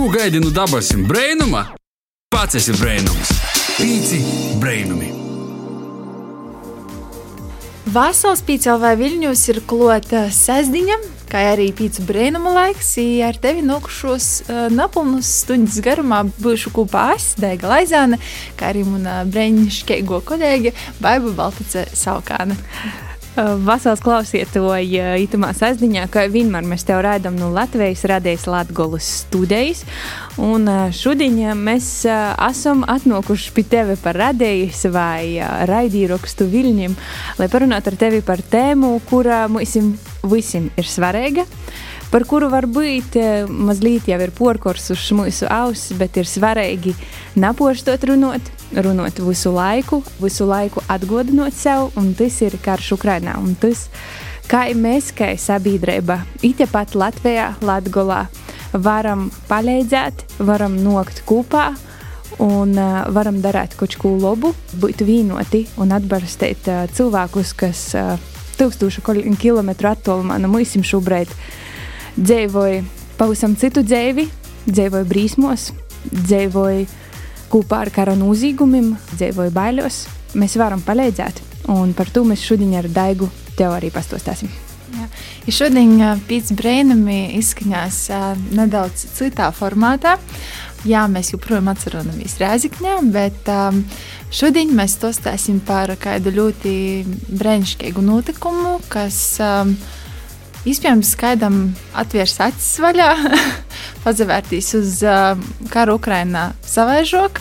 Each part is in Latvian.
Ko gaidi no dabasim brainuma? Pats esi brainums. Pīci brainumi. Vasaras pīcēlā Viļņos ir klota sestdiņa, kā arī pīcu brīnuma laiks. Ar tevi nokušos uh, napilnus stundas garumā būšu kopā es, Dēga Laizāne, kā arī mana brīnišķīgo kolēģe Baiba Baltice Saukāne. Vasals klausietāji, itamā sazdiņā, ka vienmēr mēs tev rādām no Latvijas radējas Latgolas studijas. Un šodien mēs esam atnākuši pie tevi par radējas vai raidīrakstu viļņiem, lai parunātu ar tevi par tēmu, kura mums visiem ir svarīga par kuru varbūt mazliet jau ir porkors uz mūsu auss, bet ir svarīgi napoštot runot, runot visu laiku, visu laiku atgodinot sev, un tas ir karš tas, kā mēs, kā sabiedrība, it pat Latvijā, Latgolā, varam palīdzēt, varam nokt kopā un uh, varam darīt kaut ko labu, būt vienoti un atbalstīt uh, cilvēkus, kas uh, tūkstošu kilometru attālumā no mums šobrīd dzīvoja pavisam citu dzīvi, dzīvoja brīsmos, dzīvoja kopā ar kara nozīmumiem, dzīvoja baiļos. Mēs varam palīdzēt, un par to mēs šodien ar Daigu tev arī pastostāsim. Jā. Ja šodien brīnumi izskaņās uh, nedaudz citā formātā. Jā, mēs joprojām atceramies Rēzikņā, bet um, šodien mēs to stāsim par kādu ļoti brīnišķīgu notikumu, kas um, Iespējams, skaidram atvērs acis vaļā, pazavērtīs uz uh, karu Ukrainā savaižok.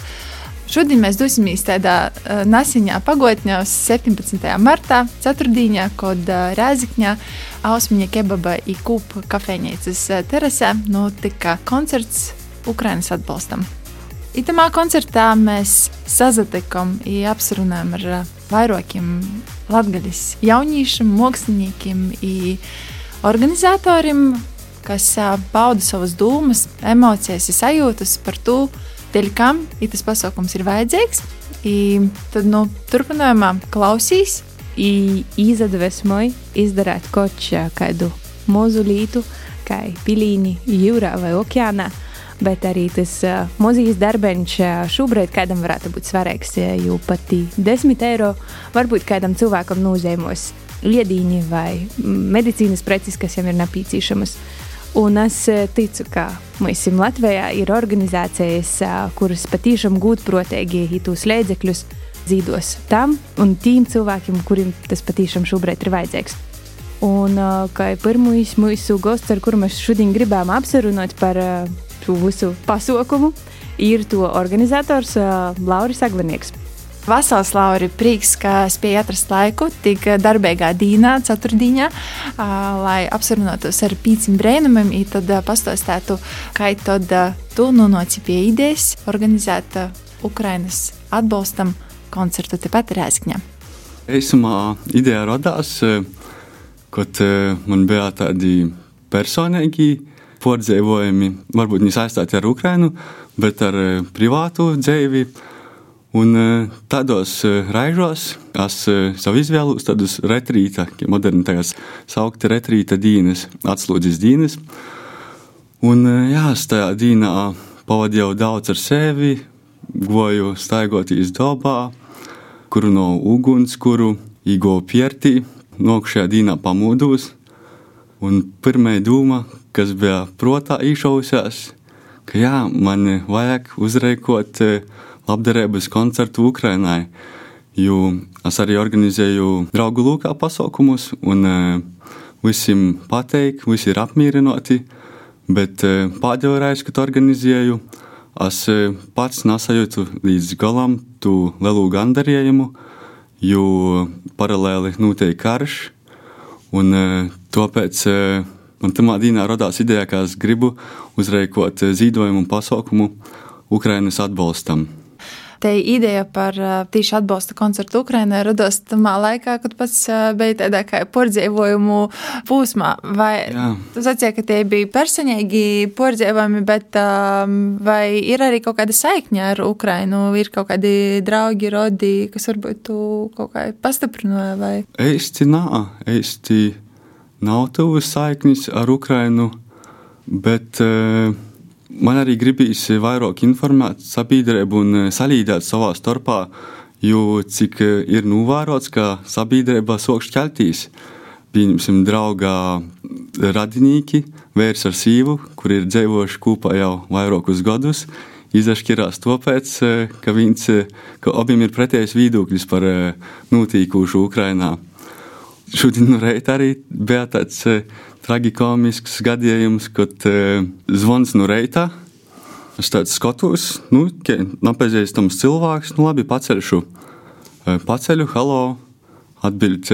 Šodien mēs dosimies tādā uh, nasiņā pagotnē uz 17. martā, ceturtdienā, kad uh, Rēzikņā Ausmiņa kebaba īkūpa kafejnīcas uh, terasē notika koncerts Ukrainas atbalstam. Itamā koncertā mēs sazatikam un apsarunājam ar uh, vairākiem latgaļas jauniešiem, māksliniekiem. Organizatorim, kas pauda savas domas, emocijas, sajūtas par to, dēļ kam tas pasākums ir vajadzīgs. I, tad nu, turpinājumā klausīs. Izdevesmoja izdarīt kaut kādu mazu lītu, kā pilīni jūrā vai okeānā. Bet arī tas uh, mūzikas darbiņš šobrīd kādam varētu būt svarīgs, jo pat 10 eiro varbūt kādam cilvēkam nozīmēs liediņi vai medicīnas preces, kas viņam ir nepieciešamas. Un es e, ticu, ka mums Latvijā ir organizācijas, e, kuras patiešām gudprātīgi tos līdzekļus dzīvos tam un tiem cilvēkiem, kuriem tas patiešām šobrīd ir vajadzīgs. Un e, kā pirmais mūsu gosts, ar kuru mēs šodien gribām apsarunāt par šo visu pasaukumu, ir to organizators Lauris Aglinieks. Vasals Lauri, prieks, ka spēja atrast laiku tik darbīgā dīnā, ceturtdienā, lai apsarunātos ar pīcim brēnumiem, un tad pastāstītu, kā tad tu nonāci pie idejas organizēt Ukrainas atbalstam koncertu tepat Rēzkņā. Īsumā ideja radās, kad man bija tādi personīgi pārdzīvojumi, varbūt ne saistīti ar Ukrainu, bet ar privātu dzīvi Un tādos raižos es sev izvēlos tādus retrīta, moderni tagad saukti retrīta dīnes, atslūdzes dīnes. Un jā, es tajā dīnā pavadīju daudz ar sevi, goju staigoties dabā, kuru no uguns, kuru īgo piertī, nokšajā dīnā pamūdūs. Un pirmā doma, kas bija prātā īšausies, ka jā, man vajag uzreikot labdarības koncertu Ukrainai. Jo es arī organizēju draugu lūkā pasaukumus, un uh, visiem pateik, visi ir apmierināti. Bet uh, pēdējo reizi, kad organizēju, es uh, pats nesajūtu līdz galam to lielu gandarījumu, jo paralēli notiek karš. Un, tāpēc man tamā dienā radās ideja, ka es gribu uzreikot zīdojumu un pasaukumu Ukrainas atbalstam. Te ideja par tīši atbalsta koncertu Ukrainai radās tamā laikā, kad pats bija tādā kā pordzēvojumu pūsmā. Vai Jā. tu sacīji, ka tie bija personīgi pordzēvojumi, bet vai ir arī kaut kāda saikņa ar Ukrainu? Ir kaut kādi draugi, rodi, kas varbūt tu kaut kā pastiprināja vai? Eisti nā, eisti nav tuvas saiknis ar Ukrainu, bet uh, man arī gribīs vairāk informēt sabiedrību un salīdzēt savā starpā, jo cik ir novērots, ka sabiedrība sok šķeltīs. Pieņemsim, draugā radinieki, vērs ar sīvu, kur ir dzīvojuši kopā jau vairākus gadus, izašķirās tāpēc, ka, viņš, ka abiem ir pretējs viedoklis par notīkušu Ukrainā. Šodien no rīta arī bija tāds tragikomisks gadījums, kad zvans no rīta. Es tādu skatos, nu, nepazīstams cilvēks, nu, labi, paceļšu. Paceļu, halo, atbild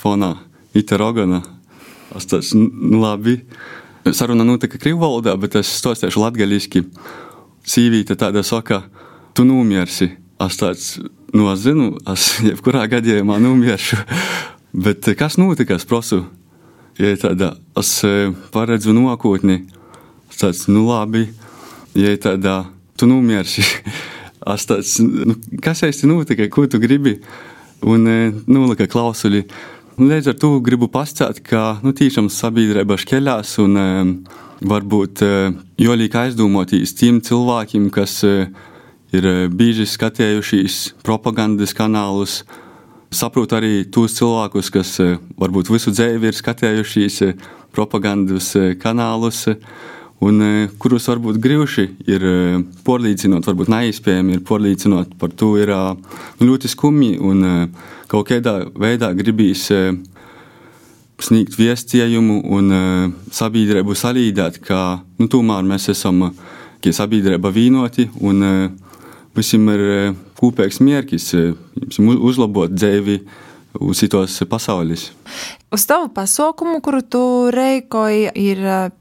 fonā, ita rogana. Es tāds, nu, labi. Saruna notika krievu valodā, bet es stostīšu latgaļiski. Sīvīte tāda saka, tu numiersi. Es tāds, nu, es zinu, es jebkurā gadījumā numieršu. Bet kas notika? Es prasu, ja tāda, es paredzu nākotni. Tāds, nu labi, ja tāda, tu numiersi. Es tāds, nu, kas īsti notika, ko tu gribi? Un nolika klausuli. Līdz ar to gribu pastāstīt, ka nu, tiešām sabiedrība šķeļās un um, varbūt uh, jolīgi aizdomotīs tiem cilvēkiem, kas uh, ir bieži skatējušies propagandas kanālus, uh, saprotu arī tos cilvēkus, kas eh, varbūt visu dzīvi ir skatējušies eh, propagandas eh, kanālus, un kurus varbūt grūti ir porlīdzinot, varbūt neizspējami ir porlīdzinot par to, ir nu, ļoti skumji un kaut kādā veidā gribīs sniegt viestījumu un sabiedrību salīdēt, ka nu, tomēr mēs esam sabiedrība vienoti un visiem ir kopīgs mērķis uzlabot dzīvi uz citos pasaules. Uz tavu pasaukumu, kuru tu reikoji, ir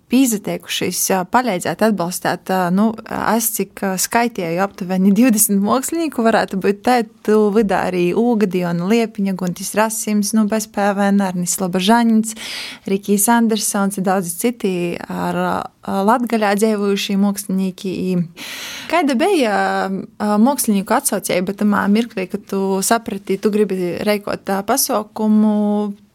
pīzateikušies palīdzēt, atbalstīt. Nu, es cik skaitīju, aptuveni 20 mākslinieku varētu būt tētu vidā arī Ugadiona Liepiņa, Guntis Rasims, nu, bez PVN, Arnis Labažaņins, Rikijs Andersons un daudzi citi ar Latgaļā dzīvojušie mākslinieki. Kāda bija mākslinieku atsaucība tamā mirklī, kad tu saprati, tu gribi reikot pasaukumu,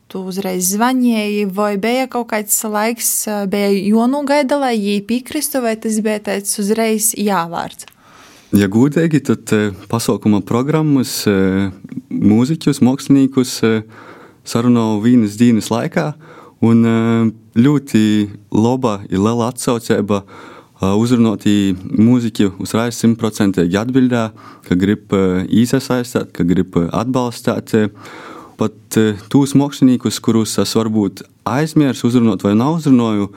tu uzreiz zvanīji, vai bija kaut kāds laiks, bija jānogaida, lai viņi piekristu, vai tas bija tāds uzreiz jāvārds? Ja gudīgi, tad pasaukuma programmas mūziķus, māksliniekus sarunāju vienas dienas laikā, un ļoti laba ir liela atsaucība uzrunāti mūziķi uzreiz simtprocentīgi atbildēja, ka grib iesaistīt, ka grib atbalstīt pat e, tos māksliniekus, kurus es varbūt aizmirsu uzrunāt vai nav uzrunāju,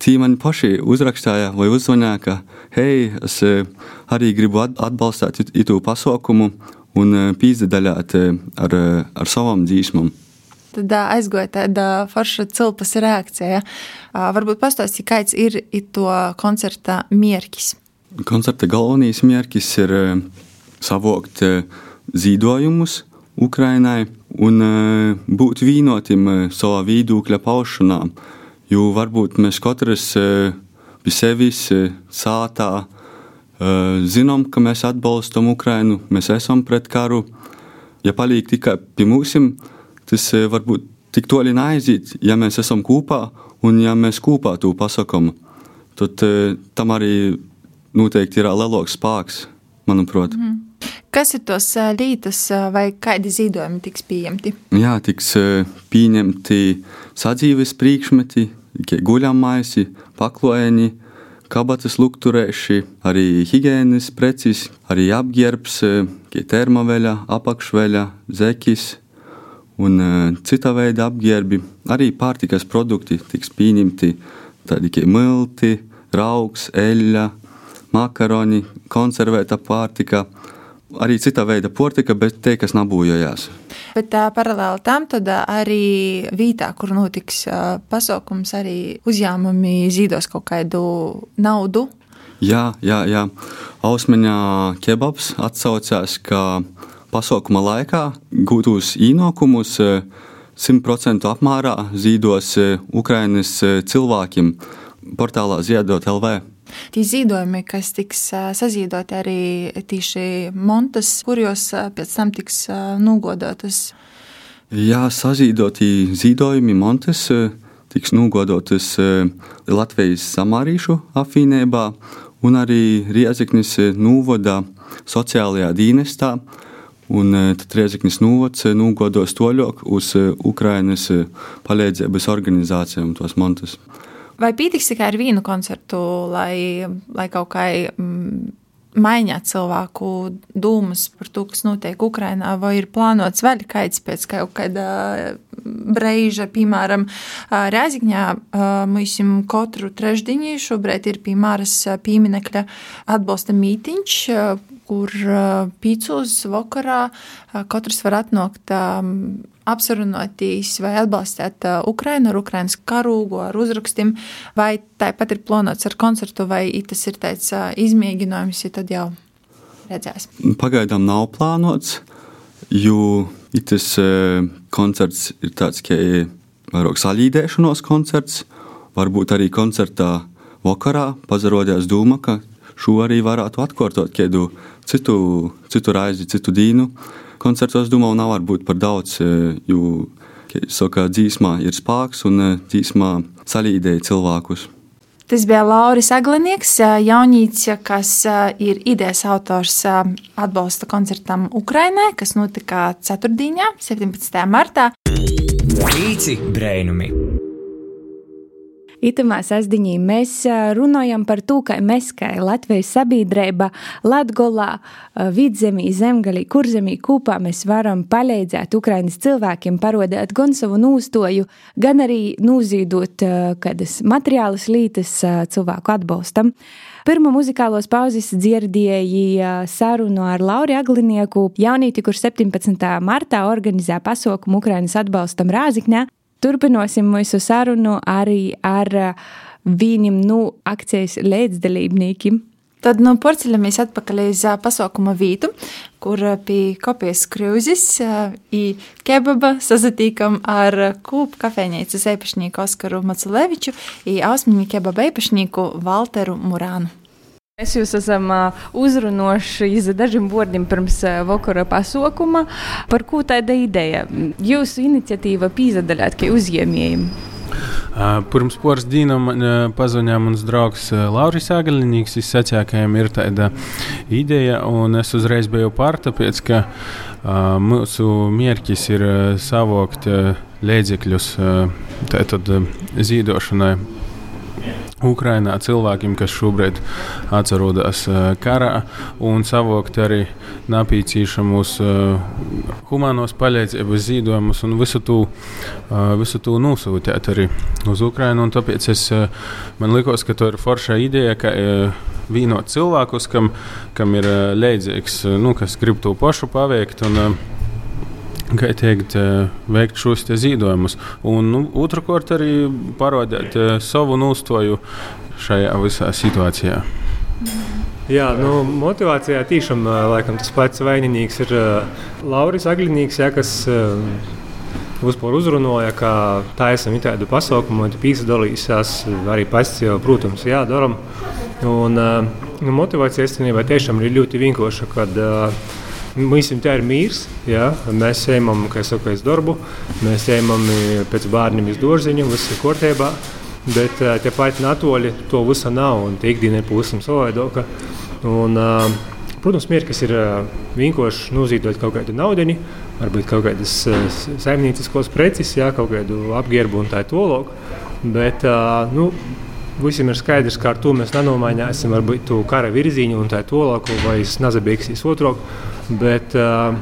tie man paši uzrakstīja vai uzzvanīja, ka, hei, es e, arī gribu atbalstīt itu pasaukumu un e, pīzdaļāt ar, ar savām dzīsmām. Tad aizgoja tāda forša cilpas reakcija. Varbūt pastāstīt, kāds ir to koncerta mērķis. Koncerta galvenais mērķis ir savākt zīdojumus Ukrainai un e, būt vienotim e, savā viedokļa paušanā. Jo varbūt mēs katrs e, pie sevis sātā zinām, ka mēs atbalstam Ukrainu, mēs esam pret karu. Ja paliek tikai pie mums, tas varbūt tik toļi neaiziet, ja mēs esam kopā un ja mēs kopā to pasakām. Tad tam arī noteikti ir lielāks spēks, manuprāt. Mm. Kas ir tos lītas vai kādi zīdojumi tiks pieņemti? Jā, tiks pieņemti sadzīves priekšmeti, guļammaisi, pakloēni, kabatas lukturēši, arī higiēnas preces, arī apģērbs, termoveļa, apakšveļa, zekis un cita veida apģērbi. Arī pārtikas produkti tiks pieņemti, tādi kā milti, raugs, eļļa, makaroni, konservēta pārtika – arī cita veida portika, bet te, kas nabūjojās. Bet tā, paralēli tam arī vietā, kur notiks pasaukums, arī uzņēmumi zīdos kaut kādu naudu. Jā, jā, jā. Ausmeņā kebabs atsaucās, ka pasaukuma laikā gūtos īnokumus 100% apmērā zīdos Ukrainas cilvēkiem portālā Ziedot LV. Tie zīdojumi, kas tiks sazīdoti arī tieši montas, kuros pēc tam tiks nogodotas. Jā, sazīdoti zīdojumi montas tiks nogodotas Latvijas samārīšu apvienībā un arī Rieziknis Nūvoda sociālajā dienestā. Un tad Rieziknis Nūvods nūgodos toļok uz Ukrainas palīdzības organizācijām tos montus. Vai pietiks tikai ar vienu koncertu, lai, lai kaut kā mm, maiņā cilvēku dūmus par to, kas notiek Ukrajinā, vai ir plānots vēl kāds pēc kaut kāda brīža, piemēram, Rēzikņā mums katru trešdienu? Šobrīd ir piemēras pieminekļa atbalsta mītiņš, kur pīcūs vakarā katrs var atnākt apsarunotīs vai atbalstīt Ukrainu ar Ukrainas karūgu, ar uzrakstiem, vai tāpat ir plānots ar koncertu, vai tas ir tāds izmēģinājums, ja tad jau redzēs. Pagaidām nav plānots, jo tas koncerts ir tāds, ka vairāk salīdēšanos koncerts, varbūt arī koncertā vakarā pazarodās doma, ka šo arī varētu atkārtot kādu citu, citu raizi, citu dīnu koncertos, domāju, nav varbūt par daudz, e, jo saka, dzīsmā ir spēks un e, dzīsmā salīdēja cilvēkus. Tas bija Lauris Aglinieks, e, jaunīts, kas ir idejas autors atbalsta koncertam Ukrainai, kas notika 4. 17. martā. Rīci brēnumi! Itamā sasdiņī mēs runājam par to, ka mēs, kā Latvijas sabiedrība, Latgolā, Vidzemī, Zemgalī, Kurzemī kopā mēs varam palīdzēt Ukrainas cilvēkiem parodēt gan savu nūstoju, gan arī nūzīdot kādas materiālas lītas cilvēku atbalstam. Pirmā muzikālos pauzes dzirdēja sarunu ar Lauru Aglinieku, jaunīti, kurš 17. martā organizē pasaukumu Ukrainas atbalstam Rāzikņā. Turpināsim mūsu sarunu arī ar vienam no akcijas līdzdalībniekiem. Tad nu, porceļamies atpakaļ uz pasaukuma vietu, kur pie kopijas krūzes i kebaba sazatīkam ar kūpu kafejnīcas īpašnieku Oskaru Maculeviču i ausmiņu kebaba īpašnieku Valteru Murānu. Mēs jūs esam uzrunojuši iz dažiem vārdiem pirms vakara pasaukuma. Par ko tāda ideja? Jūsu iniciatīva pīzadaļāt, ka uzņēmējiem. Pirms pāris dienām pazvanīja mans draugs Lauris Agaļņīgs. Viņš sacīja, ka viņam ir tāda ideja, un es uzreiz biju pār, tāpēc ka uh, mūsu mērķis ir savākt līdzekļus tātad zīdošanai Ukrainā cilvēkiem, kas šobrīd atrodas uh, karā, un savākt arī napīcīšamus uh, humānos palīdzības zīdojumus un visu to, uh, visu to nosūtīt arī uz Ukrajinu. Tāpēc es, man likās, ka tā ir forša ideja, ka vienot cilvēkus, kam, kam ir leidzīgs, nu, kas grib to pašu paveikt. Un, kā teikt, eh, veikt šos zīdojumus. Un nu, otrkārt, arī parādīt eh, savu nostoju šajā visā situācijā. Jā, nu, motivācijā tiešām eh, laikam, tas pats vainīgs ir Lauris Aglinīgs, ja, kas vispār uzrunāja, ka tā esam tādu pasaukumu, un pīsadalīsies arī pats, jau, protams, jādaram. Un, nu, motivācija īstenībā tiešām ir ļoti vienkārša, kad uh, Mums tā ir mīrs. Jā. Mēs ejam, teicu, darbu, mēs ejam pēc bērniem uz dārziņu, viss ir kārtībā. Bet tepat natoļi to visu nav, un tie ikdiena ir pavisam savādāka. Protams, mērķis ir vienkārši nozīmēt kaut kādu naudu, varbūt kaut kādas saimnieciskos preces, jā, kaut kādu apģērbu un tā tālāk. Bet nu, visiem ir skaidrs, ka ar to mēs nenomainīsim varbūt to kara virzienu un tā tālāk, vai es nezabēgsīs otrāk. Bet, uh,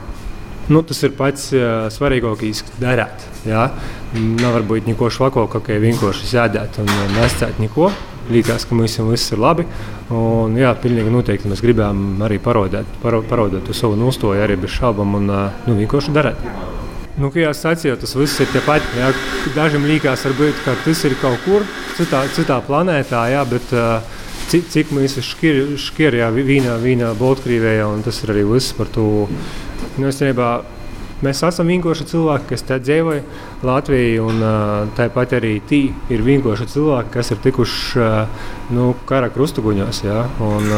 nu, tas ir pats uh, svarīgākais darīt. Ja? Nav varbūt neko švako, kā vienkārši sēdēt un nestāt neko. Liekas, ka mums viss ir labi. Un, jā, pilnīgi noteikti mēs gribējām arī parodēt, paro, parodēt savu nostāju arī bez šaubām un nu, vienkārši darīt. Nu, kā jau sacīju, tas viss ir tepat. Jā, dažiem liekas, ka tas ir kaut kur citā, citā planētā, jā, bet uh, cik, cik mēs šķirjā vīnā, vīnā Baltkrievijā, un tas ir arī viss par to. Nu, es, Mēs esam vienkārši cilvēki, kas te dzīvoja Latvijā, un tāpat arī tī ir vienkārši cilvēki, kas ir tikuši nu, kara krustuguņos. Ja? Un,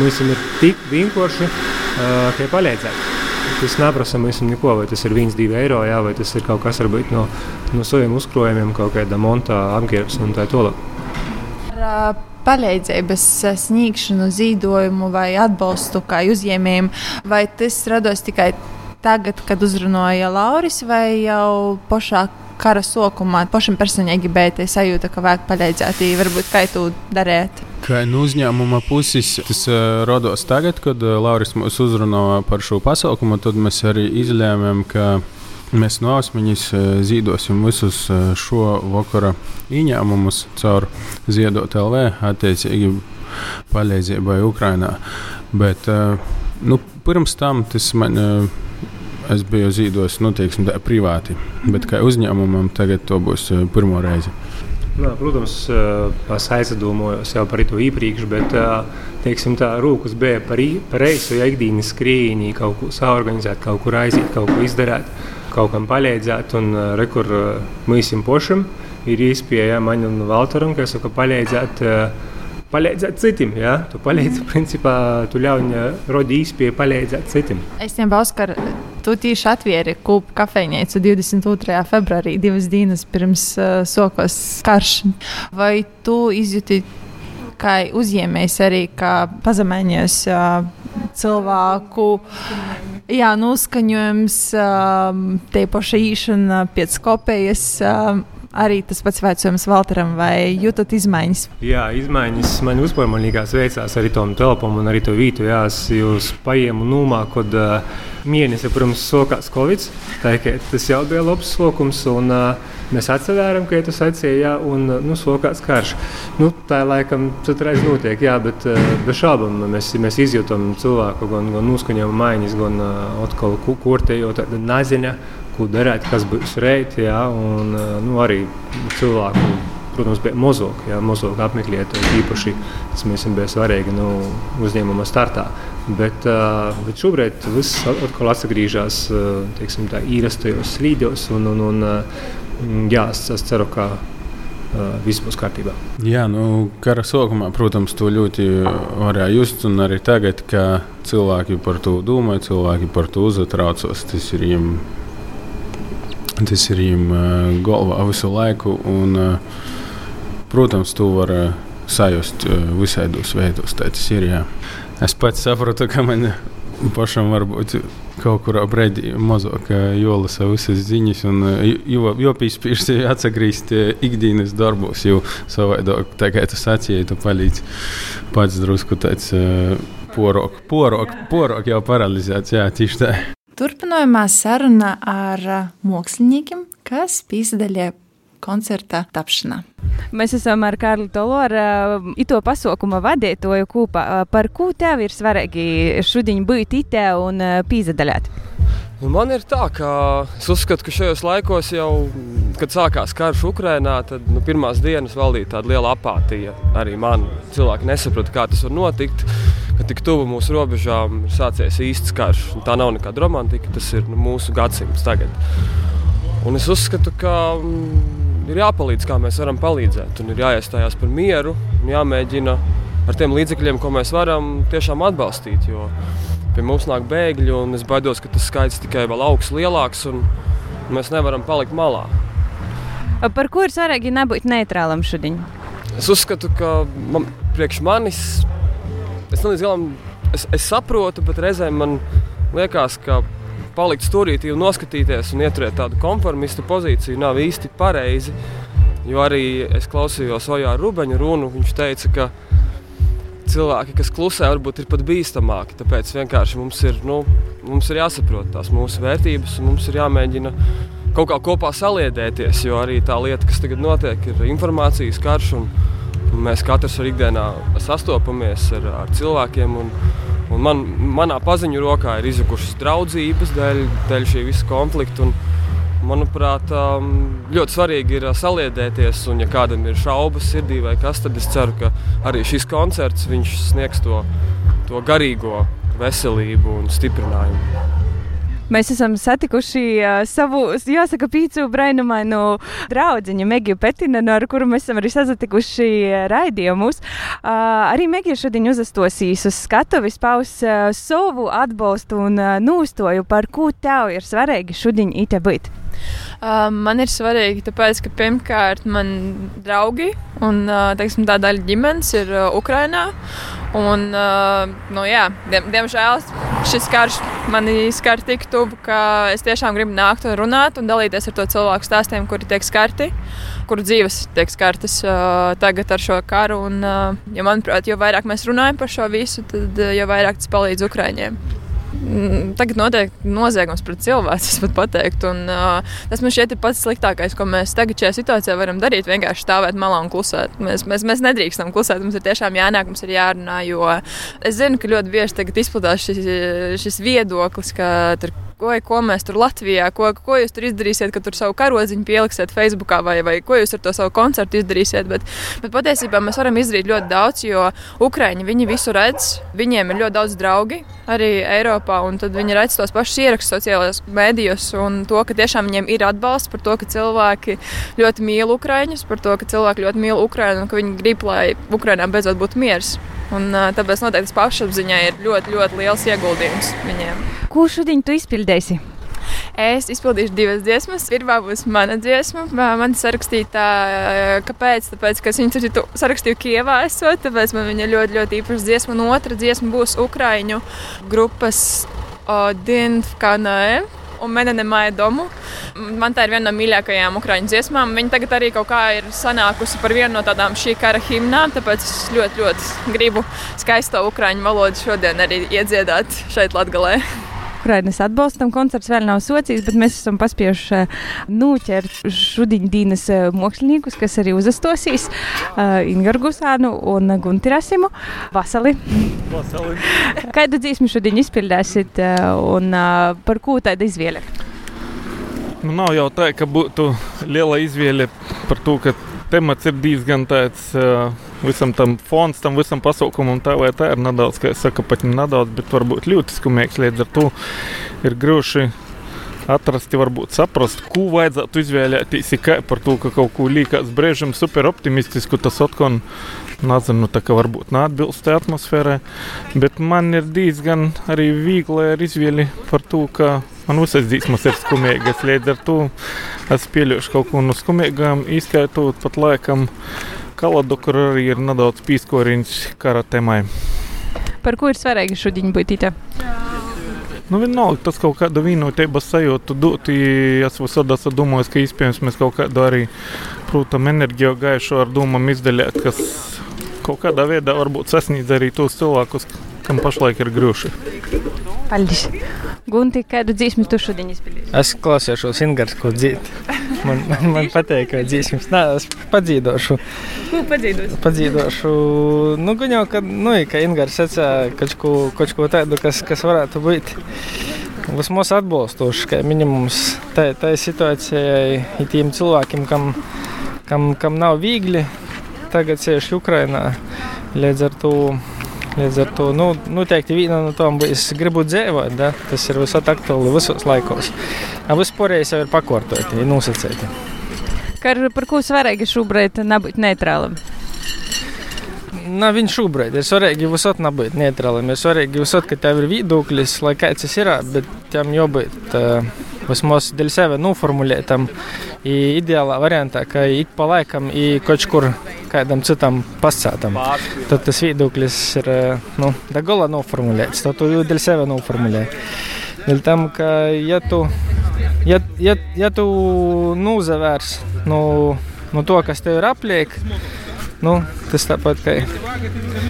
mums ir tik vienkārši, kā palīdzēt. Tas neprasa mums neko, vai tas ir 1, 2 eiro, jā, vai tas ir kaut kas varbūt, no, no saviem uzkrājumiem, kaut kāda monta apģērbs un tā tālāk. Palīdzības sniegšanu, zīdojumu vai atbalstu kā uzņēmējiem, vai tas rados tikai tagad, kad uzrunāja Lauris, vai jau pašā kara sokumā pašam personīgi bija sajūta, ka vajag palīdzēt, varbūt kā tu darīt? Kā no uzņēmuma puses tas uh, rados tagad, kad uh, Lauris mūs uzrunāja par šo pasaukumu, tad mēs arī izlēmām, ka Mēs no Ausmaņas zīdosim visus šo vakara ieņēmumus caur Ziedot LV, attiecīgi palīdzībai Ukrainā. Bet nu, pirms tam tas man. Es biju zīdos, nu, teiksim, tā, privāti, bet kā uzņēmumam tagad to būs pirmo reizi. Nā, protams, es aizdomājos jau par to iepriekš, bet teiksim, tā rūkas bija par, par reisu, ja ikdienas skrējienī kaut ko saorganizēt, kaut kur aiziet, kaut ko izdarīt kaut kam palīdzēt. Un rekur uh, mūsim pošam ir iespēja man un Valteram, kas saka, palīdzēt. Palīdzēt citiem. Ja? Tu palīdzi, principā, tu ļauj rodi īspēju palīdzēt citiem. Es tiem Oskar, tu tieši atvieri kūpu kafejnīcu 22. februārī, divas dienas pirms uh, sokos karš. Vai tu izjūti, kā uzņēmējs arī, pazemējies uh, cilvēku Jā, uzskaņojums, um, te paša īšana pēc kopējas. Arī tas pats vecums Valteram, vai jūtat izmaiņas? Jā, izmaiņas man liekas veicās arī tom telpam un arī to vītu. Jā, es jūs paiem un numā, kad uh, mēnesi, protams, sokās Covid. Tā, tas jau bija labs sokums. Un, uh, Mēs atcerām, ka tas atsīja, un nu, sokās karš. Nu, tā laikam citreiz notiek, jā, bet bez šaubām mēs, mēs izjūtam cilvēku gan, gan noskaņojumu maiņas, gan atkal kurtējo naziņu ko darīt, kas būs reit, jā, un nu, arī cilvēku. Protams, bija mazāk, ja mazāk apmeklēt, īpaši tas mums bija svarīgi nu, uzņēmuma startā. Bet, bet šobrīd viss atkal atgriežas īrastajos slīdos, un, un, un jā, es, ceru, ka viss būs kārtībā. Jā, nu, kara sākumā, protams, to ļoti varēja just. Un arī tagad, kad cilvēki par to domā, cilvēki par to uzatraucas, tas ir viņiem Tas ir viņam galvā visu laiku. Un, protams, to var sajust visādos veidos. Tas ir. Jā. Es pats saprotu, ka man pašam varbūt kaut kurā brīdī mazāk jolasa visas ziņas, un jo, jo pīspīši atsagrīst ikdienas darbos, jo savādāk, tā kā tu sacīji, tu palīdzi pats drusku tāds porok, porok, porok jau paralizēts, jā, tieši tā. Turpinājumā saruna ar māksliniekiem, kas piedalījās koncerta tapšanā. Mēs esam ar Kārlu Toloru, ito pasaukuma vadītāju kopā. Par ko tev ir svarīgi šodien būt itē un piedalīt? Nu, man ir tā, ka es uzskatu, ka šajos laikos jau, kad sākās karš Ukrajinā, tad nu, pirmās dienas valdīja tāda liela apātija. Arī man cilvēki nesaprata, kā tas var notikt ka tik tuvu mūsu robežām ir sācies īsts karš. Tā nav nekāda romantika, tas ir nu, mūsu gadsimts tagad. Un es uzskatu, ka mm, ir jāpalīdz, kā mēs varam palīdzēt. Un ir jāiestājās par mieru un jāmēģina ar tiem līdzekļiem, ko mēs varam, tiešām atbalstīt. Jo pie mums nāk bēgļi, un es baidos, ka tas skaits tikai vēl augs lielāks, un mēs nevaram palikt malā. Par ko ir svarīgi nebūt neitrālam šodien? Es uzskatu, ka man, priekš manis es līdz galam es, es saprotu, bet reizēm man liekas, ka palikt stūrītī un noskatīties un ieturēt tādu konformistu pozīciju nav īsti pareizi. Jo arī es klausījos Ojā Rubeņa runu, viņš teica, ka cilvēki, kas klusē, varbūt ir pat bīstamāki. Tāpēc vienkārši mums ir, nu, mums ir jāsaprot tās mūsu vērtības un mums ir jāmēģina kaut kā kopā saliedēties. Jo arī tā lieta, kas tagad notiek, ir informācijas karš. Un, Mēs katrs ar ikdienā sastopamies ar, ar cilvēkiem. Un, un man, manā paziņu rokā ir izjukušas draudzības dēļ, dēļ šī visa konflikta. Un, manuprāt, um, ļoti svarīgi ir saliedēties. Un, ja kādam ir šaubas sirdī vai kas, tad es ceru, ka arī šis koncerts sniegs to, to garīgo veselību un stiprinājumu. Mēs esam satikuši uh, savu, jāsaka, pīcu brainumainu draudziņu Megiju Petinu, ar kuru mēs esam arī sazatikuši raidījumus. Uh, arī Megija šodien uzastosīs uz skatuves, paus uh, savu atbalstu un uh, nūstoju, par ko tev ir svarīgi šodien ite būt. Uh, man ir svarīgi, tāpēc, ka pirmkārt man draugi un uh, teiksim, tā daļa ģimenes ir uh, Ukrajinā. Un, uh, nu, jā, diem, diemžēl šis karš mani skar tik tuvu, ka es tiešām gribu nākt un runāt un dalīties ar to cilvēku stāstiem, kuri tiek skarti, kuru dzīves tiek skartas uh, tagad ar šo karu. Un, uh, ja, manuprāt, jo vairāk mēs runājam par šo visu, tad uh, jo vairāk tas palīdz Ukraiņiem. Mm, tagad notiek noziegums pret cilvēku, es pat teiktu. Un, uh, tas man šķiet ir pats sliktākais, ko mēs tagad šajā situācijā varam darīt. Vienkārši stāvēt malā un klusēt. Mēs, mēs, mēs nedrīkstam klusēt, mums ir tiešām jānāk, mums ir jārunā. Jo es zinu, ka ļoti bieži izplatās šis, šis viedoklis, ka tur ko, ko mēs tur Latvijā, ko, ko jūs tur izdarīsiet, kad tur savu karodziņu pieliksiet Facebookā, vai, vai ko jūs ar to savu koncertu izdarīsiet. Bet, bet patiesībā mēs varam izdarīt ļoti daudz, jo Ukraiņi viņi visu redz, viņiem ir ļoti daudz draugi arī Eiropā, un tad viņi redz tos pašus ierakstus sociālajos mēdījos un to, ka tiešām viņiem ir atbalsts par to, ka cilvēki ļoti mīl Ukraiņus, par to, ka cilvēki ļoti mīl Ukraiņu un ka viņi grib, lai Ukraiņā beidzot būtu miers. Un, tāpēc noteikti pašapziņā ir ļoti, ļoti liels ieguldījums viņiem. Ko šodien tu izpildīsi? Es izpildīšu divas dziesmas. Pirmā būs mana dziesma. Man sarakstīta, kāpēc? Tāpēc, ka es viņu sarakstīju Kievā, esot, tāpēc man viņa ļoti, ļoti īpaša dziesma. Un otra dziesma būs Ukraiņu grupas Dinfkanae un Menene Maija Domu. Man tā ir viena no mīļākajām ukrāņu dziesmām. Viņa tagad arī kaut kā ir sanākusi par vienu no tādām šī kara himnām, tāpēc es ļoti, ļoti gribu skaisto ukrāņu valodu šodien arī iedziedāt šeit Latgalē. Ukrainas atbalstam. Koncerts vēl nav socijas, bet mēs esam paspiejuši eh, noķert šodienas eh, māksliniekus, kas arī uzastosīs uh, Ingaru Gusānu un Guntirasimu. Vasali! Vasali. Kādu dzīsmu šodien izpildēsit un par ko tāda izvēle? Nu, nav jau tā, ka būtu liela izvēle par to, ka temats ir diezgan tāds. Visam tam fons, tam visam pasaukumam, tā vai tā ir nedaudz, kā es saku, pat nedaudz, bet varbūt ļoti skumīgs. Līdz ar to ir grūti atrast, varbūt saprast, ko vajadzētu izvēlēties. Kā par to, ka kaut ko liekas brīžam super optimistisku, tas atkal nezinu, tā kā varbūt neatbilst tai atmosfērai. Bet man ir diezgan arī viegli ar izvēli par to, ka man visas dzīsmas ir skumīgas. Līdz ar to es pieļaušu kaut ko no skumīgām, izskaitot pat laikam kaladu, kur arī ir nedaudz pīskoriņš kara temai. Par ko ir svarīgi šodien būt itā? Nu, vienalga, tas kaut kādu vienotības sajūtu dot. Es visada esmu domājis, ka iespējams mēs kaut kādu arī, protams, enerģiju gaišu ar domām izdalīt, kas kaut kādā veidā varbūt sasniedz arī tos cilvēkus, kam pašlaik ir grūti. Paldies! Gunti, kādu dzīsmu tu šodien izpildīsi? Es klausīšos Ingūras, ko dzīt. Man, man, man patīk, ka dzīsmas. Nē, es padzīdošu. Ko padzīdošu? Padzīdošu. Nu, gan jau, ka, nu, ka Ingūra secināja kaut ko, kaut ko tādu, kas, kas varētu būt. Vismaz atbalstoši, ka minimums tai, tai situācijai, ir tiem cilvēkiem, kam, kam, kam nav viegli tagad cieši Ukrainā. Līdz ar to Līdz ar to nu, noteikti viena no tām es gribu dzīvot. Da? Tas ir visot aktuāli visos laikos. Vispārējais jau ir pakārtoti, ir nosacīti. Kar, par ko svarīgi šobrīd nebūt neitrālam? Nav viņš šobrīd. Ir svarīgi visot nebūt neitrālam. Ir svarīgi visot, ka tev ir viedoklis, lai kāds tas ir, bet tam jābūt uh, vismaz dēļ sevi noformulētam. Ideālā variantā, ka ik pa laikam, kaut kur kādam citam pasātam. Tad tas viedoklis ir nu, da gala noformulēts. Tad tu jau dēļ sevi noformulē. Dēļ tam, ka ja tu, ja, ja, ja tu nozavērs no, no to, kas tev ir apliek, nu, tas tāpat kā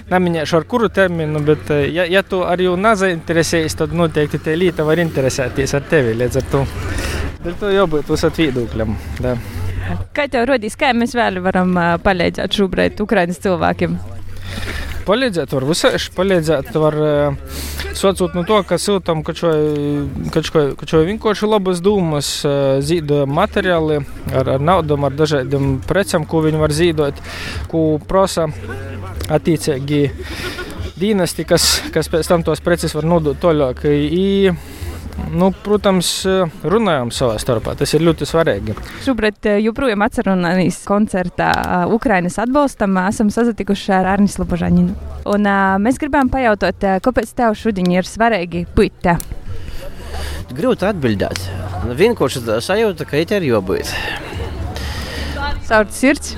neminēšu ar kuru terminu, bet ja, ja tu ar jau nezainteresējies, tad noteikti te līta var interesēties ar tevi līdz ar to. Dēļ to jābūt visat viedokļam. Da. Kā tev rodīs, kā mēs vēl varam palīdzēt šobrīd Ukraiņas cilvēkiem? Palīdzēt var visādi, palīdzēt var sacot no to, ka siltam kačai vienkārši labas dūmas, zīda materiāli ar, ar naudam, ar dažādiem precēm, ko viņi var zīdot, ko prasa attiecīgi dīnasti, kas, kas pēc tam tos preces var nodot toļāk. Nu, protams, runājam savā starpā. Tas ir ļoti svarīgi. Šobrīd joprojām atceramies koncertā Ukraiņas atbalstam. Esam sazatikuši ar Arnisu Lubožaninu. Un, uh, mēs gribam pajautāt, kāpēc tev šodien ir svarīgi būt te? grūti atbildēt. Vienkārši tā sajūta, ka it ir jābūt. Caur sirds.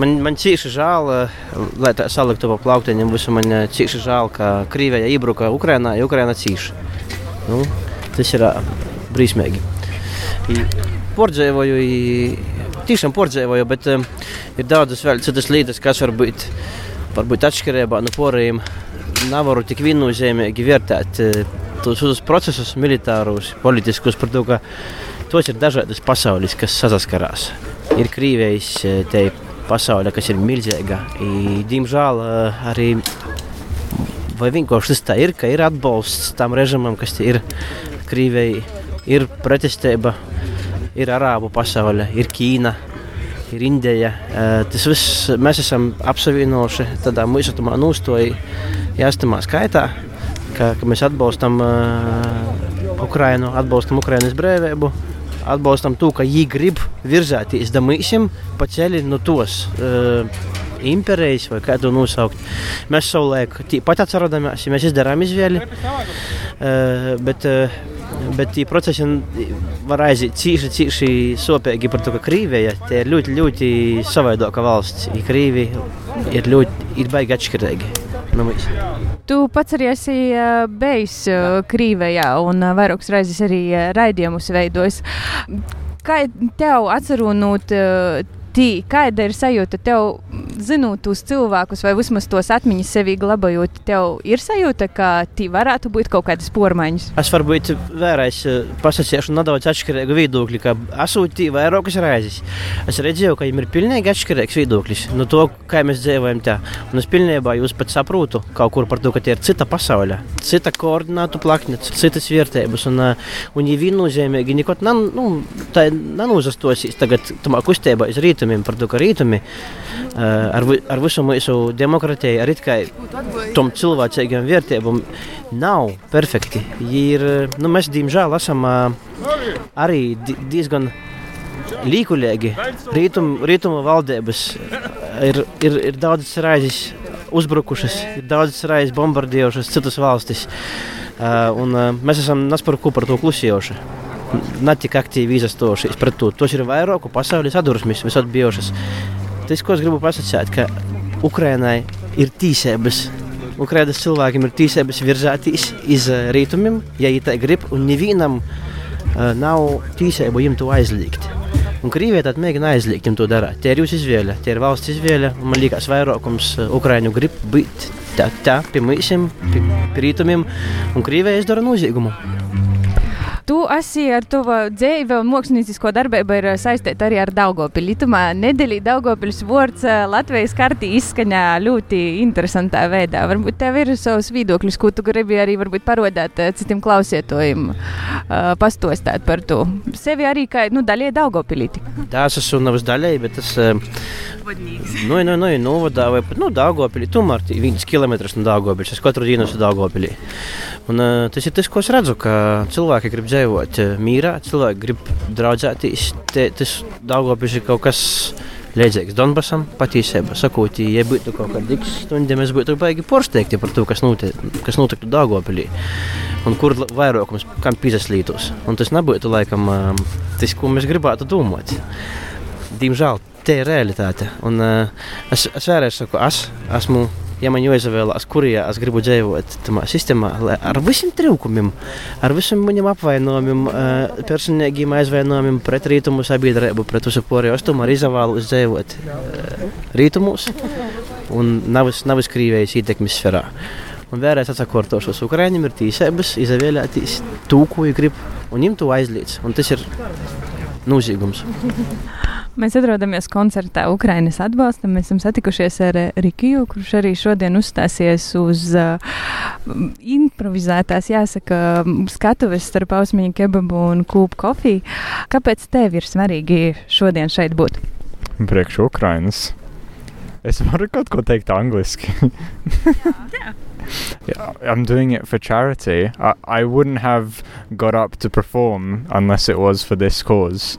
Man, man cīši žēl, eh, lai tā saliktu pa plauktiņiem, visu man eh, cīši žēl, ka Krievija iebruka Ukrainā, ja Ukraina cīši. Nu, tas ir brīsmīgi. I, tiešām pordzēvoju, bet um, ir daudzas vēl citas lietas, kas var būt, varbūt atšķirībā no poriem. Nevaru tik viennozīmīgi vērtēt tos visus procesus, militārus, politiskus, par to, ka tos ir dažādas pasaules, kas saskarās. Ir eh, te pasaule, kas ir milzīga. I, Diemžēl arī vai vienkārši tas tā ir, ka ir atbalsts tam režimam, kas ir Krievijai, ir pretestība, ir Arābu pasaule, ir Ķīna. Ir Indija. Tas viss mēs esam apsavienojuši tādā mūžā nostājā, jāstamā skaitā, ka, ka mēs atbalstam uh, Ukrainu, atbalstam Ukrainas brīvību, atbalstam to, ka viņi grib virzēties damīsim pa ceļu no tos. Uh, Imperijas vai kā to nosaukt. Mēs savulaik tāpat atceramies, mēs izdarām izvēli. Uh, bet, uh, bet tie procesi var aiziet cīši, cīši sopīgi par to, ka Krievija tie ir ļoti, ļoti savaidoka valsts. Krievija ir ļoti, ir baigi atšķirīgi. No mums. Tu pats arī esi uh, bijis uh, Krievijā un uh, vairākas reizes arī raidījumus veidojis. Kā tev atcerunot? Tī, kāda ir sajūta tev, zinot tos cilvēkus, vai vismaz tos atmiņas sevī glabājot, tev ir sajūta, ka tī varētu būt kaut kādas pormaiņas? Es varbūt vēlreiz eh, pasakīšu nedaudz atšķirīgu viedokli, ka esmu tī vairākas reizes. Es redzēju, ka viņiem ir pilnīgi atšķirīgs viedoklis no to, kā mēs dzīvojam tā. Un es pilnībā jūs pat saprotu kaut kur par to, ka tie ir cita pasaule, cita koordinātu plakne, citas vērtības. Un, eh, un ja viennozīmīgi neko nu, tā nenūzastosies tagad tamā kustībā iz rītumiem, par to, ka rītumi eh, ar, ar visu mūsu demokratiju, ar it kā tom cilvēcīgiem vērtībām nav perfekti. Ir, nu, mēs, diemžēl, esam eh, arī di- diezgan līkulīgi. Rītum, rītuma valdības ir, ir, ir daudzas reizes uzbrukušas, ir daudzas reizes bombardējušas citas valstis. Uh, un, uh, mēs esam nesparku par to klusējuši. Ne tik aktīvi izsastojušies pret to. Tos ir vairāku pasaules sadursmes, visot bijušas. Tas, ko es gribu pasakāt, ka Ukrainai ir tīsības. Ukrainas cilvēkiem ir tīsības virzēties iz uh, rītumiem, ja viņi tā grib, un nevienam uh, nav tīsību viņam to aizliegt. Un Krievija tad mēģina aizliegt viņam to darīt. Tie ir jūsu izvēle, tie ir valsts izvēle. Man liekas, vairākums uh, Ukraiņu grib būt tā, tā pie mums, pie, rītumiem, un Krievija izdara noziegumu. Tu esi ar to dzīvi un māksliniecisko darbību ir saistīta arī ar Daugopili. Tumā nedēļā Daugopilis vārds eh, Latvijas kartī izskaņā ļoti interesantā veidā. Varbūt tev ir savs viedoklis, ko tu gribi arī varbūt parodēt eh, citiem klausietojiem, pastostāt par to. Sevi arī kā nu, daļai Daugopilīti. Tas esmu nevis daļai, bet tas ir nu, nu, nu, novadā vai nu, Dāngopilī. Tomēr tie viens kilometrs no Dāngopiļa. Es katru dienu esmu Dāngopilī. Un, tas ir tas, ko es redzu, ka cilvēki grib dzīvot uh, mīrā, cilvēki grib draudzēties. Tas Dāngopiļs ir kaut kas līdzīgs Donbasam patiesībā. Sakot, ja būtu kaut kāda diks stunda, mēs būtu baigi porsteigti par to, kas, notiek, kas notiktu Dāngopilī. Un kur vairākums kam piesaistītos. Tas nebūtu laikam um, tas, ko mēs gribētu domāt. Diemžēl tā ir realitāte. Un, uh, es, es vēlreiz saku, es esmu. Ja man jāizvēlās, kurā es gribu dzīvot, tajā sistēmā, ar visiem trūkumiem, ar visiem maniem apvainojumiem, uh, personīgiem aizvainojumiem pret rītumu sabiedrību, pret visu pārējo, es tomēr izvēlos dzīvot uh, rītumos un nav uz Krievijas ietekmes sferā. Un vēlreiz atsakotos, Ukrāņiem ir tiesības izvēlēties to, ko viņi grib, un viņiem to aizliedz. Un tas ir noziegums. Mēs atrodamies koncertā Ukraiņas atbalstam. Mēs esam satikušies ar eh, Rikiju, kurš arī šodien uzstāsies uz uh, improvizētās, jāsaka, skatuves starp ausmiņu kebabu un kūpu kofiju. Kāpēc tev ir svarīgi šodien šeit būt? Priekš Ukrainas. Es varu kaut ko teikt angliski. yeah, I'm doing it for charity. I, I wouldn't have got up to perform unless it was for this cause.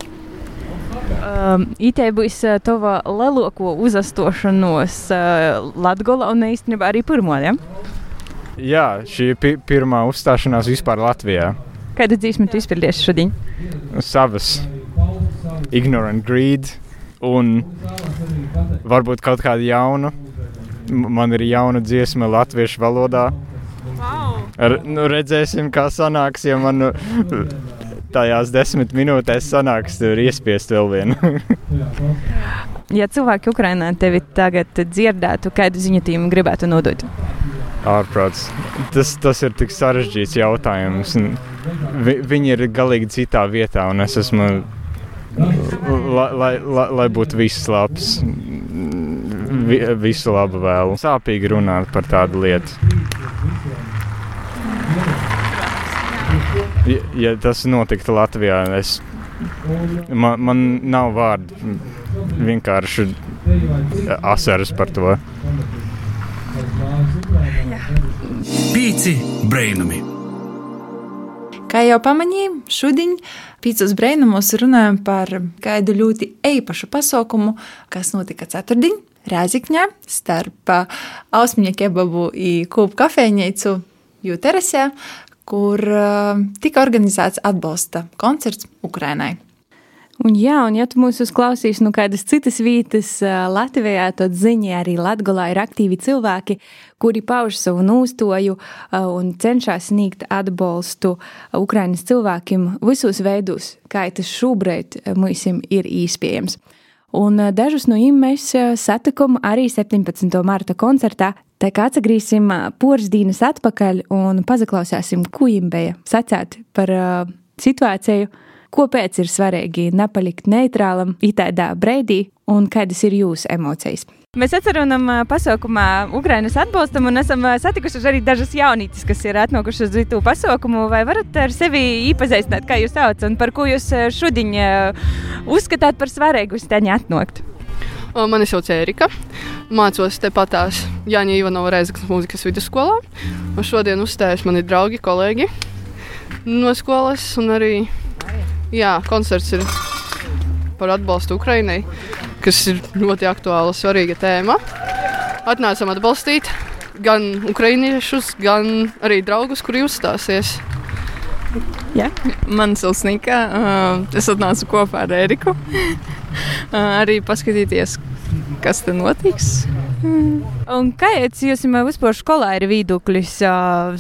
Um, Itē būs uh, tava lielāko uzastošanos uh, Latgolā un īstenībā arī pirmo, ja? Jā, šī ir pi pirmā uzstāšanās vispār Latvijā. Kādu dzīsmu tu izpildīsi šodien? Savas. Ignorant greed un varbūt kaut kāda jauna. M- Man ir jauna dziesma latviešu valodā. Ar, nu, redzēsim, kā sanāks, ja man nu, tajās desmit minūtēs sanāks tur iespiest vēl vienu. Ja cilvēki Ukrainā tevi tagad dzirdētu, kādu ziņu tiem gribētu nodot? Ārprāts. Tas, tas ir tik sarežģīts jautājums. un Vi, viņi ir galīgi citā vietā, un es esmu. Lai, lai, lai, lai būtu viss labs, vi, visu labu vēlu. Sāpīgi runāt par tādu lietu. Ja, ja tas notiktu Latvijā, es, man, man nav vārdu. Vienkārši asaras par to. Pīci brainami! Kā jau pamanīju, šodien pīcis brīnumos runājam par kādu ļoti īpašu pasaukumu, kas notika ceturtdien Rēzikņā starp Ausmiņa kebabu un Kūpu kafejnīcu Jūterasē, kur uh, tika organizēts atbalsta koncerts Ukrainai. Un, jā, un ja tu mūs uzklausīsi no nu kādas citas vietas ā, Latvijā, tad ziņā arī Latvijā ir aktīvi cilvēki, kuri pauž savu nūstoju ā, un cenšas sniegt atbalstu Ukrainas cilvēkiem visos veidos, kā tas šobrīd mums ir iespējams. Un ā, dažus no viņiem mēs ā, satikām arī 17. marta koncertā. Tā kā atgriezīsim poras dienas atpakaļ un pazaklausāsim, ko viņiem bija sacīt par uh, situāciju, kāpēc ir svarīgi nepalikt neitrālam itādā breidī un kādas ir jūsu emocijas. Mēs atceramies pasaukumā Ukraiņas atbalstam un esam satikuši arī dažas jaunītes, kas ir atnākušas uz to pasaukumu. Vai varat ar sevi iepazīstināt, kā jūs saucat un par ko jūs šodien uzskatāt par svarīgu uz teņa atnākt? Mani sauc Erika. Mācos tepatās Jāņa Ivanova Reizeknas mūzikas vidusskolā. Un šodien uzstājos mani draugi, kolēģi no skolas. Un arī jā, koncerts ir par atbalstu Ukrainai, kas ir ļoti aktuāla, svarīga tēma. Atnācām atbalstīt gan ukrainiešus, gan arī draugus, kuri uzstāsies. Jā, man sauc Nika. Uh, es atnācu kopā ar Eriku. arī paskatīties, kas te notiks. Un kāds jums vispār skolā ir viedoklis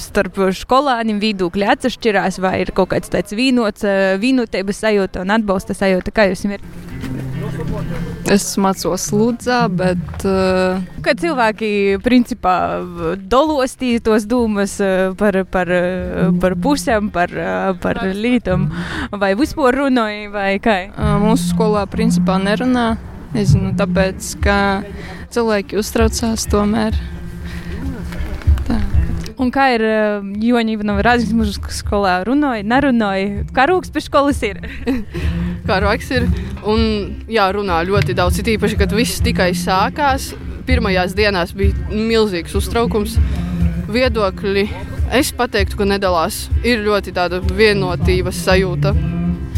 starp skolāņiem? Viedokļi atšķirās, vai ir kaut kāds tāds vienots, ā, vienotības sajūta un atbalsta sajūta? Kā jums ir? Es mācos Lūdzā, bet uh, Kad cilvēki principā dolostīs tos dūmus ā, par, par, ā, par pusēm, par, par lītām, vai vispār runāja, vai kā? mūsu skolā principā nerunā. Nezinu, tāpēc, ka cilvēki uztraucās tomēr. Un kā ir ā, Joņa Ivanova mūža skolā? Runāja, nerunāja? Karūks pie skolas ir. kā rokas ir. Un jā, runā ļoti daudz. Ir īpaši, kad viss tikai sākās. Pirmajās dienās bija milzīgs uztraukums. Viedokļi, es teiktu, ka nedalās. Ir ļoti tāda vienotības sajūta.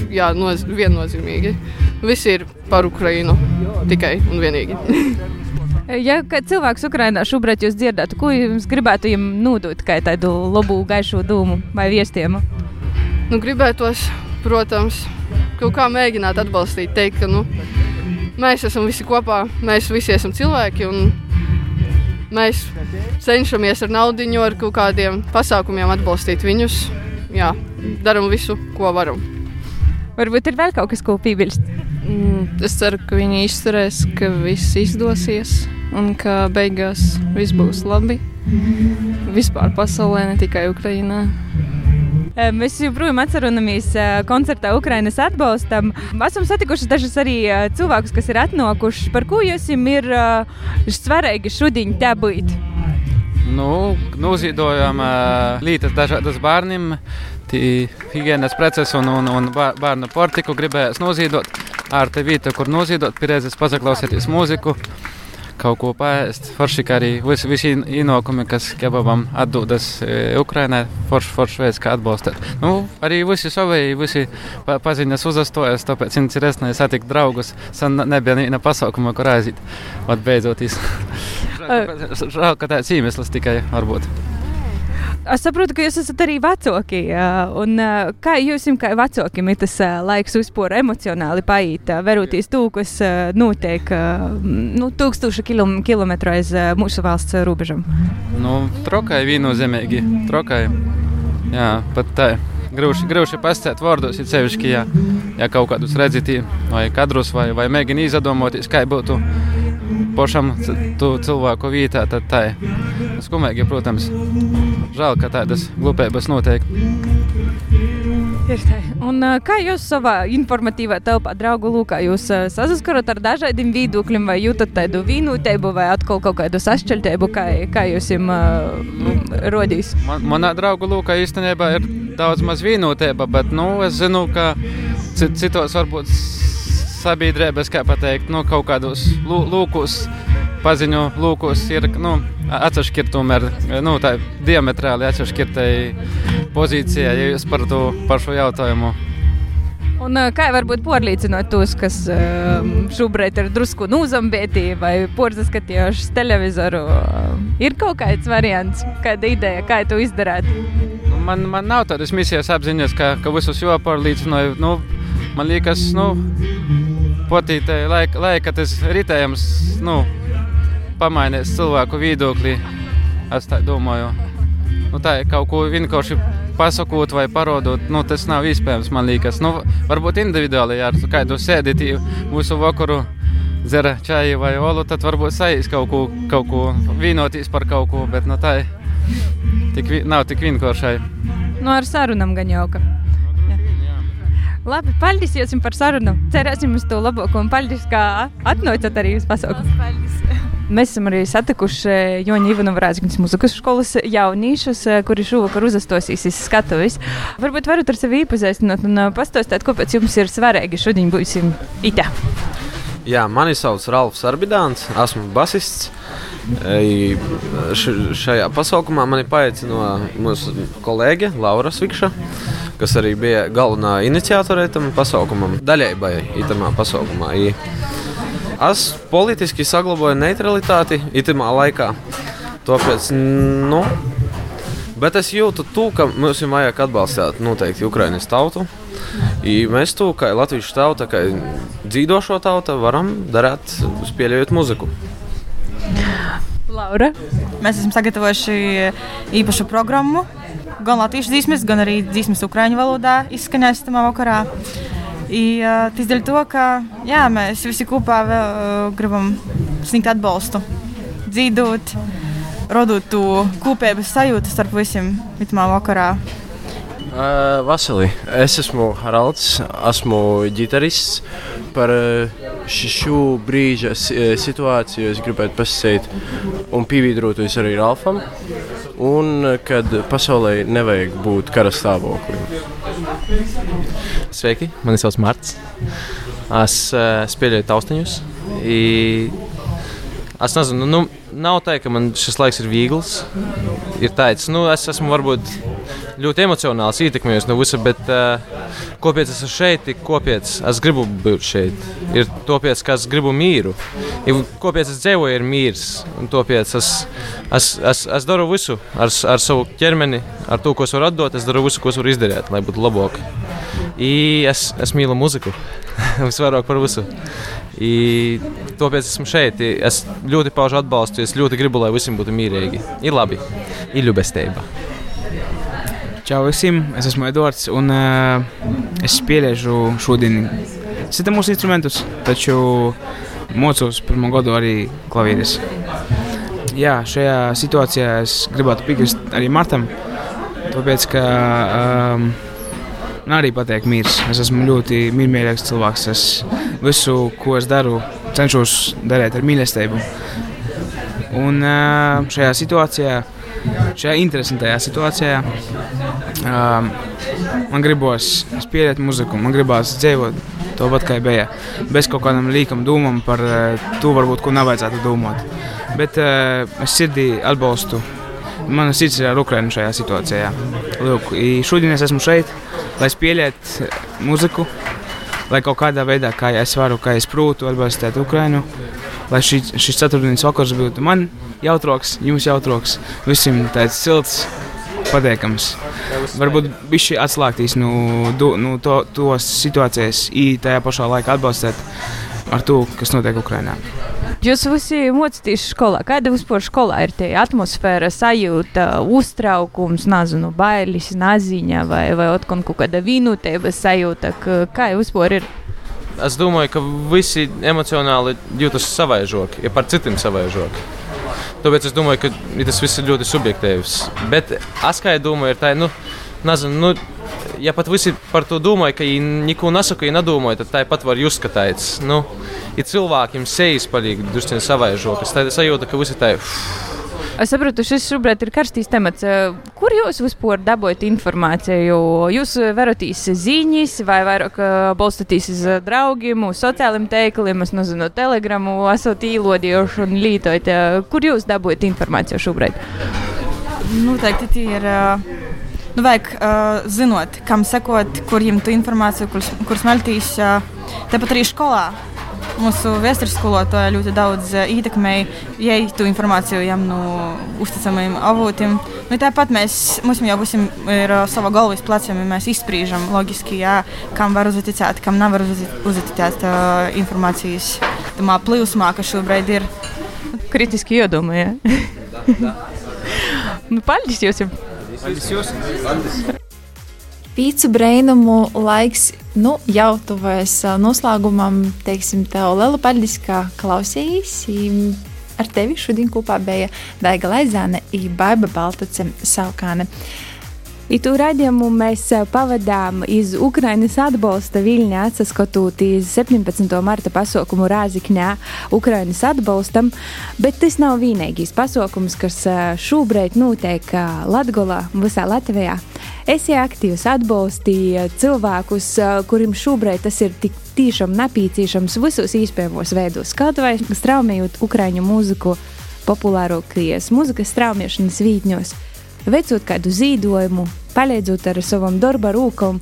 Jā, noz, viennozīmīgi. Viss ir par Ukrajinu tikai un vienīgi. Ja cilvēks Ukrainā šobrīd jūs dzirdētu, ko jums gribētu viņam nodot, kā tādu labu, gaišu dūmu vai viestiem? Nu, gribētos, protams, kaut kā mēģināt atbalstīt, teikt, ka nu, mēs esam visi kopā, mēs visi esam cilvēki mēs cenšamies ar naudu, ar kaut kādiem pasākumiem atbalstīt viņus. Jā, darām visu, ko varam. Varbūt ir vēl kaut kas, ko piebilst. Mm, es ceru, ka viņi izturēs, ka viss izdosies un ka beigās viss būs labi. Vispār pasaulē, ne tikai Ukrajinā. Mēs joprojām atceramies ē, koncertā Ukraiņas atbalstam. Esam satikuši dažus arī ē, cilvēkus, kas ir atnākuši. Par ko jums ir ē, svarīgi šodien te būt? Nu, noziedojam lītas dažādas bērniem, higienas preces un, un, un bērnu portiku gribējās noziedot. Ar te vietu, kur noziedot, pieredzes pazaklausieties mūziku, kaut ko paēst. Forši, kā arī visi, visi ienākumi, kas kebabam atdodas e, Ukrainai, forši, forši veids, kā atbalstīt. Nu, arī visi savēji, visi pa, paziņas uzastojas, tāpēc interesanti satikt draugus. Sen nebija neviena pasaukuma, kur aiziet. Vat beidzot, īs. Žēl, ka tāds iemesls tikai varbūt. Es saprotu, ka jūs esat arī vecāki. Kā jums, kā vecākiem, ir tas laiks uzpūra emocionāli paiet, veroties to, kas notiek nu, tūkstoši kilom, kilometru aiz mūsu valsts robežām? Nu, trokai viennozīmīgi. Trokai. Jā, pat tā. Grūti, grūti pastāstīt vārdos, ir sevišķi, ja, ja kaut kādus redzat, vai kadrus, vai, vai mēģināt izdomāties, kā būtu pašam cilvēku vietā, tad tā ir. Skumīgi, protams. Žēl, ka tādas glupības notiek. Un, kā jūs savā informatīvā telpā, draugu lūkā, jūs saskarat ar dažādiem viedokļiem, vai jūtat tādu vienotību, vai atkal kaut kādu sašķeltību, kā, kā jūs jums uh, rodīs? Man, manā draugu lūkā īstenībā ir daudz maz vienotība, bet nu, es zinu, ka citos varbūt sabiedrības, kā pateikt, nu, kaut kādos lūkos, paziņu lūkos ir nu, atsevišķi tomēr nu, diametrāli atsevišķi pozīcijā, ja jūs par, to, par šo jautājumu. Un, kā var būt pārliecināt tos, kas šobrīd ir drusku nūzambēti vai porzaskatījuši televizoru? Ir kaut kāds variants, kāda ideja, kā to izdarīt? Nu, man, man nav tādas misijas apziņas, ka, ka visus jāpārliecināju. Nu, man liekas, nu, potītē laika, laika tas ritējums nu, pamainīs cilvēku viedokli. Es tā domāju. Nu, tā ir kaut ko vienkārši pasakot vai parodot, nu, tas nav iespējams. Man liekas, nu, varbūt individuāli, ja kādu sēdīt mūsu vakaru. Zera čaju vai olu, tad varbūt sajūta kaut ko, kaut ko vienoties par kaut ko, bet nu, tā. Tik, nav tik vienkārši. Nu, ar sarunām gan jauka. Labi, paldies jums par sarunu. Cerēsim uz to labāko un paldies, ka atnācāt arī uz pasaules. Mēs esam arī satikuši Joņa Ivanova Rāzgņas muzikas skolas jauniešus, kuri šovakar uzastosīs skatuves. Varbūt varat ar sevi iepazīstināt un pastāstīt, kāpēc jums ir svarīgi šodien būsim itā. Jā, mani sauc Ralfs Arbidāns, esmu basists. Šajā pasaukumā mani paaicināja mūsu kolēģe Laura Svikša, kas arī bija galvenā iniciatore tam pasaukumam, daļai itamā pasaukumā. Es politiski saglabāju neutralitāti itamā laikā. Tāpēc, nu, bet es jūtu to, ka mums vajag atbalstīt noteikti Ukraiņas tautu. I mēs to, kā Latvijas tauta, kā dzīvojošo tauta, varam darīt, spēlējot muziku. Laura. Mēs esam sagatavojuši īpašu programmu. Gan latviešu dzīsmes, gan arī dzīsmes ukrāņu valodā izskanēs tajā vakarā. Tas dēļ to, ka jā, mēs visi kopā vēl, uh, gribam sniegt atbalstu, dzīvot, radot to kopības sajūtu starp visiem tajā vakarā. Uh, Vasarī, es esmu Haralds, esmu ģitarists. Par šo brīža situāciju es gribētu pasakīt un pievienoties arī Ralfam. Un kad pasaulē nevajag būt kara stāvoklim. Sveiki, mani sauc Marts. Es uh, spēlēju taustiņus. I... Es nezinu, nu, nav tā, ka man šis laiks ir viegls. Ir tāds, nu, es esmu varbūt ļoti emocionāls, ietekmējos no visa, bet uh, kāpēc es esmu šeit, kāpēc es gribu būt šeit? Ir tāpēc, ka es gribu mīru. Ir, kāpēc es dzīvoju, ir mīrs. Un tāpēc es, es, es, es daru visu ar, ar savu ķermeni, ar to, ko es varu atdot. Es daru visu, ko es varu izdarīt, lai būtu labāk. I es, es mīlu muziku. Visvairāk par visu. I, tāpēc esmu šeit. Es ļoti paužu atbalstu. Es ļoti gribu, lai visiem būtu mierīgi. Ir labi. Ir ļubestība. Čau visiem! Es esmu Edvards un uh, es spēlēšu šodien citamus instrumentus, taču mocos pirmo gadu arī klavieres. Jā, šajā situācijā es gribētu piekrist arī Martam, tāpēc ka um, arī patīk mīrs. Es esmu ļoti mierīgs cilvēks. Es visu, ko es daru, cenšos darīt ar mīlestību. Un uh, šajā situācijā, šajā interesantajā situācijā, um, man gribos spēlēt muziku, man gribās dzīvot tāpat kā bija. Bez kaut kādām līkām domām par uh, to, varbūt, ko nevajadzētu domāt. Bet uh, es sirdī atbalstu. Mana sirds ir ar Ukrajinu šajā situācijā. Lūk, šodien es esmu šeit, lai spēlētu muziku, lai kaut kādā veidā, kā es varu, kā es prūtu atbalstīt Ukrajinu. Lai šī, šis ceturtdienas vakars būtu man jautrāks, jums jautrāks, visiem tāds silts, patīkams. Varbūt viņš ir atslēgties no, no, no to, tos situācijas, i tajā pašā laikā atbalstīt ar to, kas notiek Ukrajinā. Jūs visi mocāties skolā. Kāda vispār skolā ir tie atmosfēra, sajūta, uztraukums, nezinu, bailes, naziņa vai, vai kaut kāda vienotības sajūta? Kā jūs vispār ir? Es domāju, ka visi emocionāli jūtas savaižoki, ja par citiem savaižoki. Tāpēc es domāju, ka tas viss ir ļoti subjektīvs. Bet es domāju, ir tā, nu, nezinu, nu, ja pat visi par to domāja, ka viņi neko nesaka, ja nedomāja, tad tāpat var just skatīties. Nu, ja cilvēkiem sejas paliek drusku savaižokas, tad sajūta, ka visi tā ir. Es saprotu, šis šobrīd ir karstīgs temats. Kur jūs vispār dabūjat informāciju? Jūs varatīs ziņas, vai vairāk balstāties uz draugiem, sociālajiem teikliem, es nezinu, telegramu, esat īlodījuši un lītojat. Kur jūs dabūjat informāciju šobrīd? Noteikti tie ir. Nu, vajag uh, zinot, kam sekot, kur ņemt informāciju, kur, kur smeltīs. Uh, tāpat arī skolā. Mūsu vēstures skolotāja ļoti daudz uh, ietekmēja, ja tu informāciju jām no uzticamiem avotiem. Nu, tāpat mēs, mums jau būsim ir uh, sava galvas pleciem, ja mēs izspriežam loģiski, jā, kam var uzticēt, kam nevar uzticēt uh, informācijas tamā plūsmā, kas šobrīd ir. Kritiski iedomāja. nu, paldies jums! Paldies jūs! Pīcu brainumu laiks nu, jau tuvojas noslēgumam. Teiksim, tev liela paldies, ka klausījās. Ar tevi šodien kopā bija Daiga Laizāne un Baiba Baltace Saukāne. Itu raidījumu mēs pavadām iz Ukrainas atbalsta Viļņā, atsaskotot iz 17. marta pasaukumu Rāzikņā Ukrainas atbalstam, bet tas nav vienīgais pasaukums, kas šobrīd notiek Latgolā, visā Latvijā. Esi aktīvs, atbalstīji cilvēkus, kuriem šobrīd tas ir tik tiešām nepieciešams visos iespējamos veidos, kaut vai straumējot ukraiņu mūziku populārākajos mūzikas straumēšanas vītņos veicot kādu zīdojumu, palīdzot ar savam darba rūkam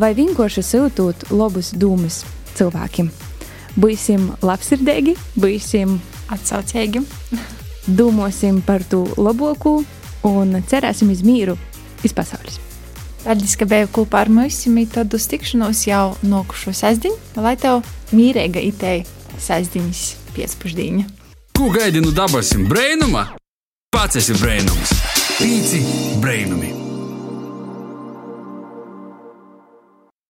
vai vienkārši siltot labus dūmus cilvēkiem. Būsim labsirdīgi, būsim atsaucīgi, domāsim par to labāko un cerēsim uz mīru iz pasaules. Paldies, ka biji kopā ar mums. Tad uz tikšanos jau nokušo sestdienu, lai tev mīrīga itēja sestdienas pēcpusdiena. Ko gaidi no dabasim brēnuma? Pats esi brēnums! Pīci brainumi!